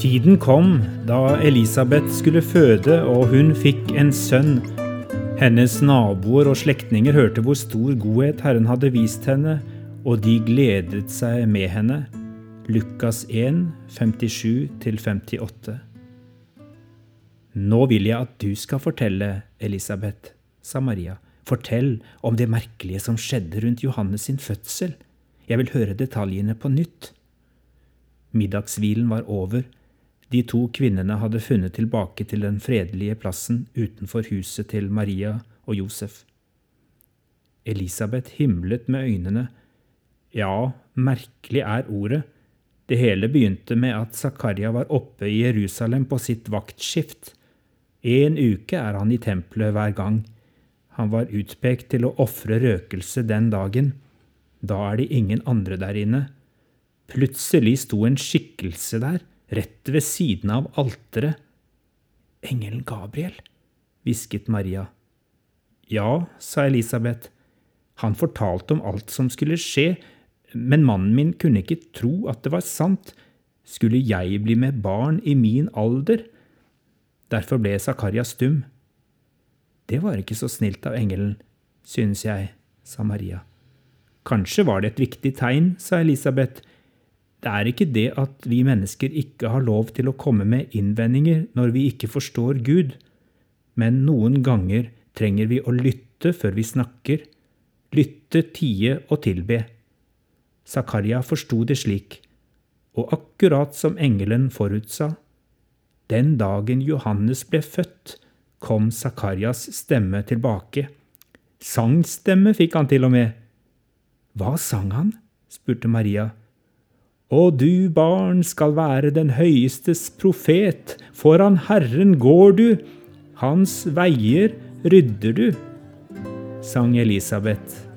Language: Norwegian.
Tiden kom da Elisabeth skulle føde, og hun fikk en sønn. Hennes naboer og slektninger hørte hvor stor godhet Herren hadde vist henne, og de gledet seg med henne. Lukas 1, 57-58. Nå vil jeg at du skal fortelle, Elisabeth, sa Maria. Fortell om det merkelige som skjedde rundt Johannes sin fødsel. Jeg vil høre detaljene på nytt. Middagshvilen var over. De to kvinnene hadde funnet tilbake til den fredelige plassen utenfor huset til Maria og Josef. Elisabeth himlet med øynene. Ja, merkelig er ordet. Det hele begynte med at Zakaria var oppe i Jerusalem på sitt vaktskift. En uke er han i tempelet hver gang. Han var utpekt til å ofre røkelse den dagen. Da er det ingen andre der inne. Plutselig sto en skikkelse der, rett ved siden av alteret. Engelen Gabriel, hvisket Maria. Ja, sa Elisabeth. Han fortalte om alt som skulle skje, men mannen min kunne ikke tro at det var sant. Skulle jeg bli med barn i min alder? Derfor ble Zakaria stum. Det var ikke så snilt av engelen, synes jeg, sa Maria. Kanskje var det et viktig tegn, sa Elisabeth. Det er ikke det at vi mennesker ikke har lov til å komme med innvendinger når vi ikke forstår Gud, men noen ganger trenger vi å lytte før vi snakker, lytte, tie og tilbe. Zakaria forsto det slik, og akkurat som engelen forutsa, den dagen Johannes ble født, kom Zakarias stemme tilbake. Sangstemme fikk han til og med. Hva sang han? spurte Maria. Og du, barn, skal være den høyestes profet, foran Herren går du, hans veier rydder du, sang Elisabeth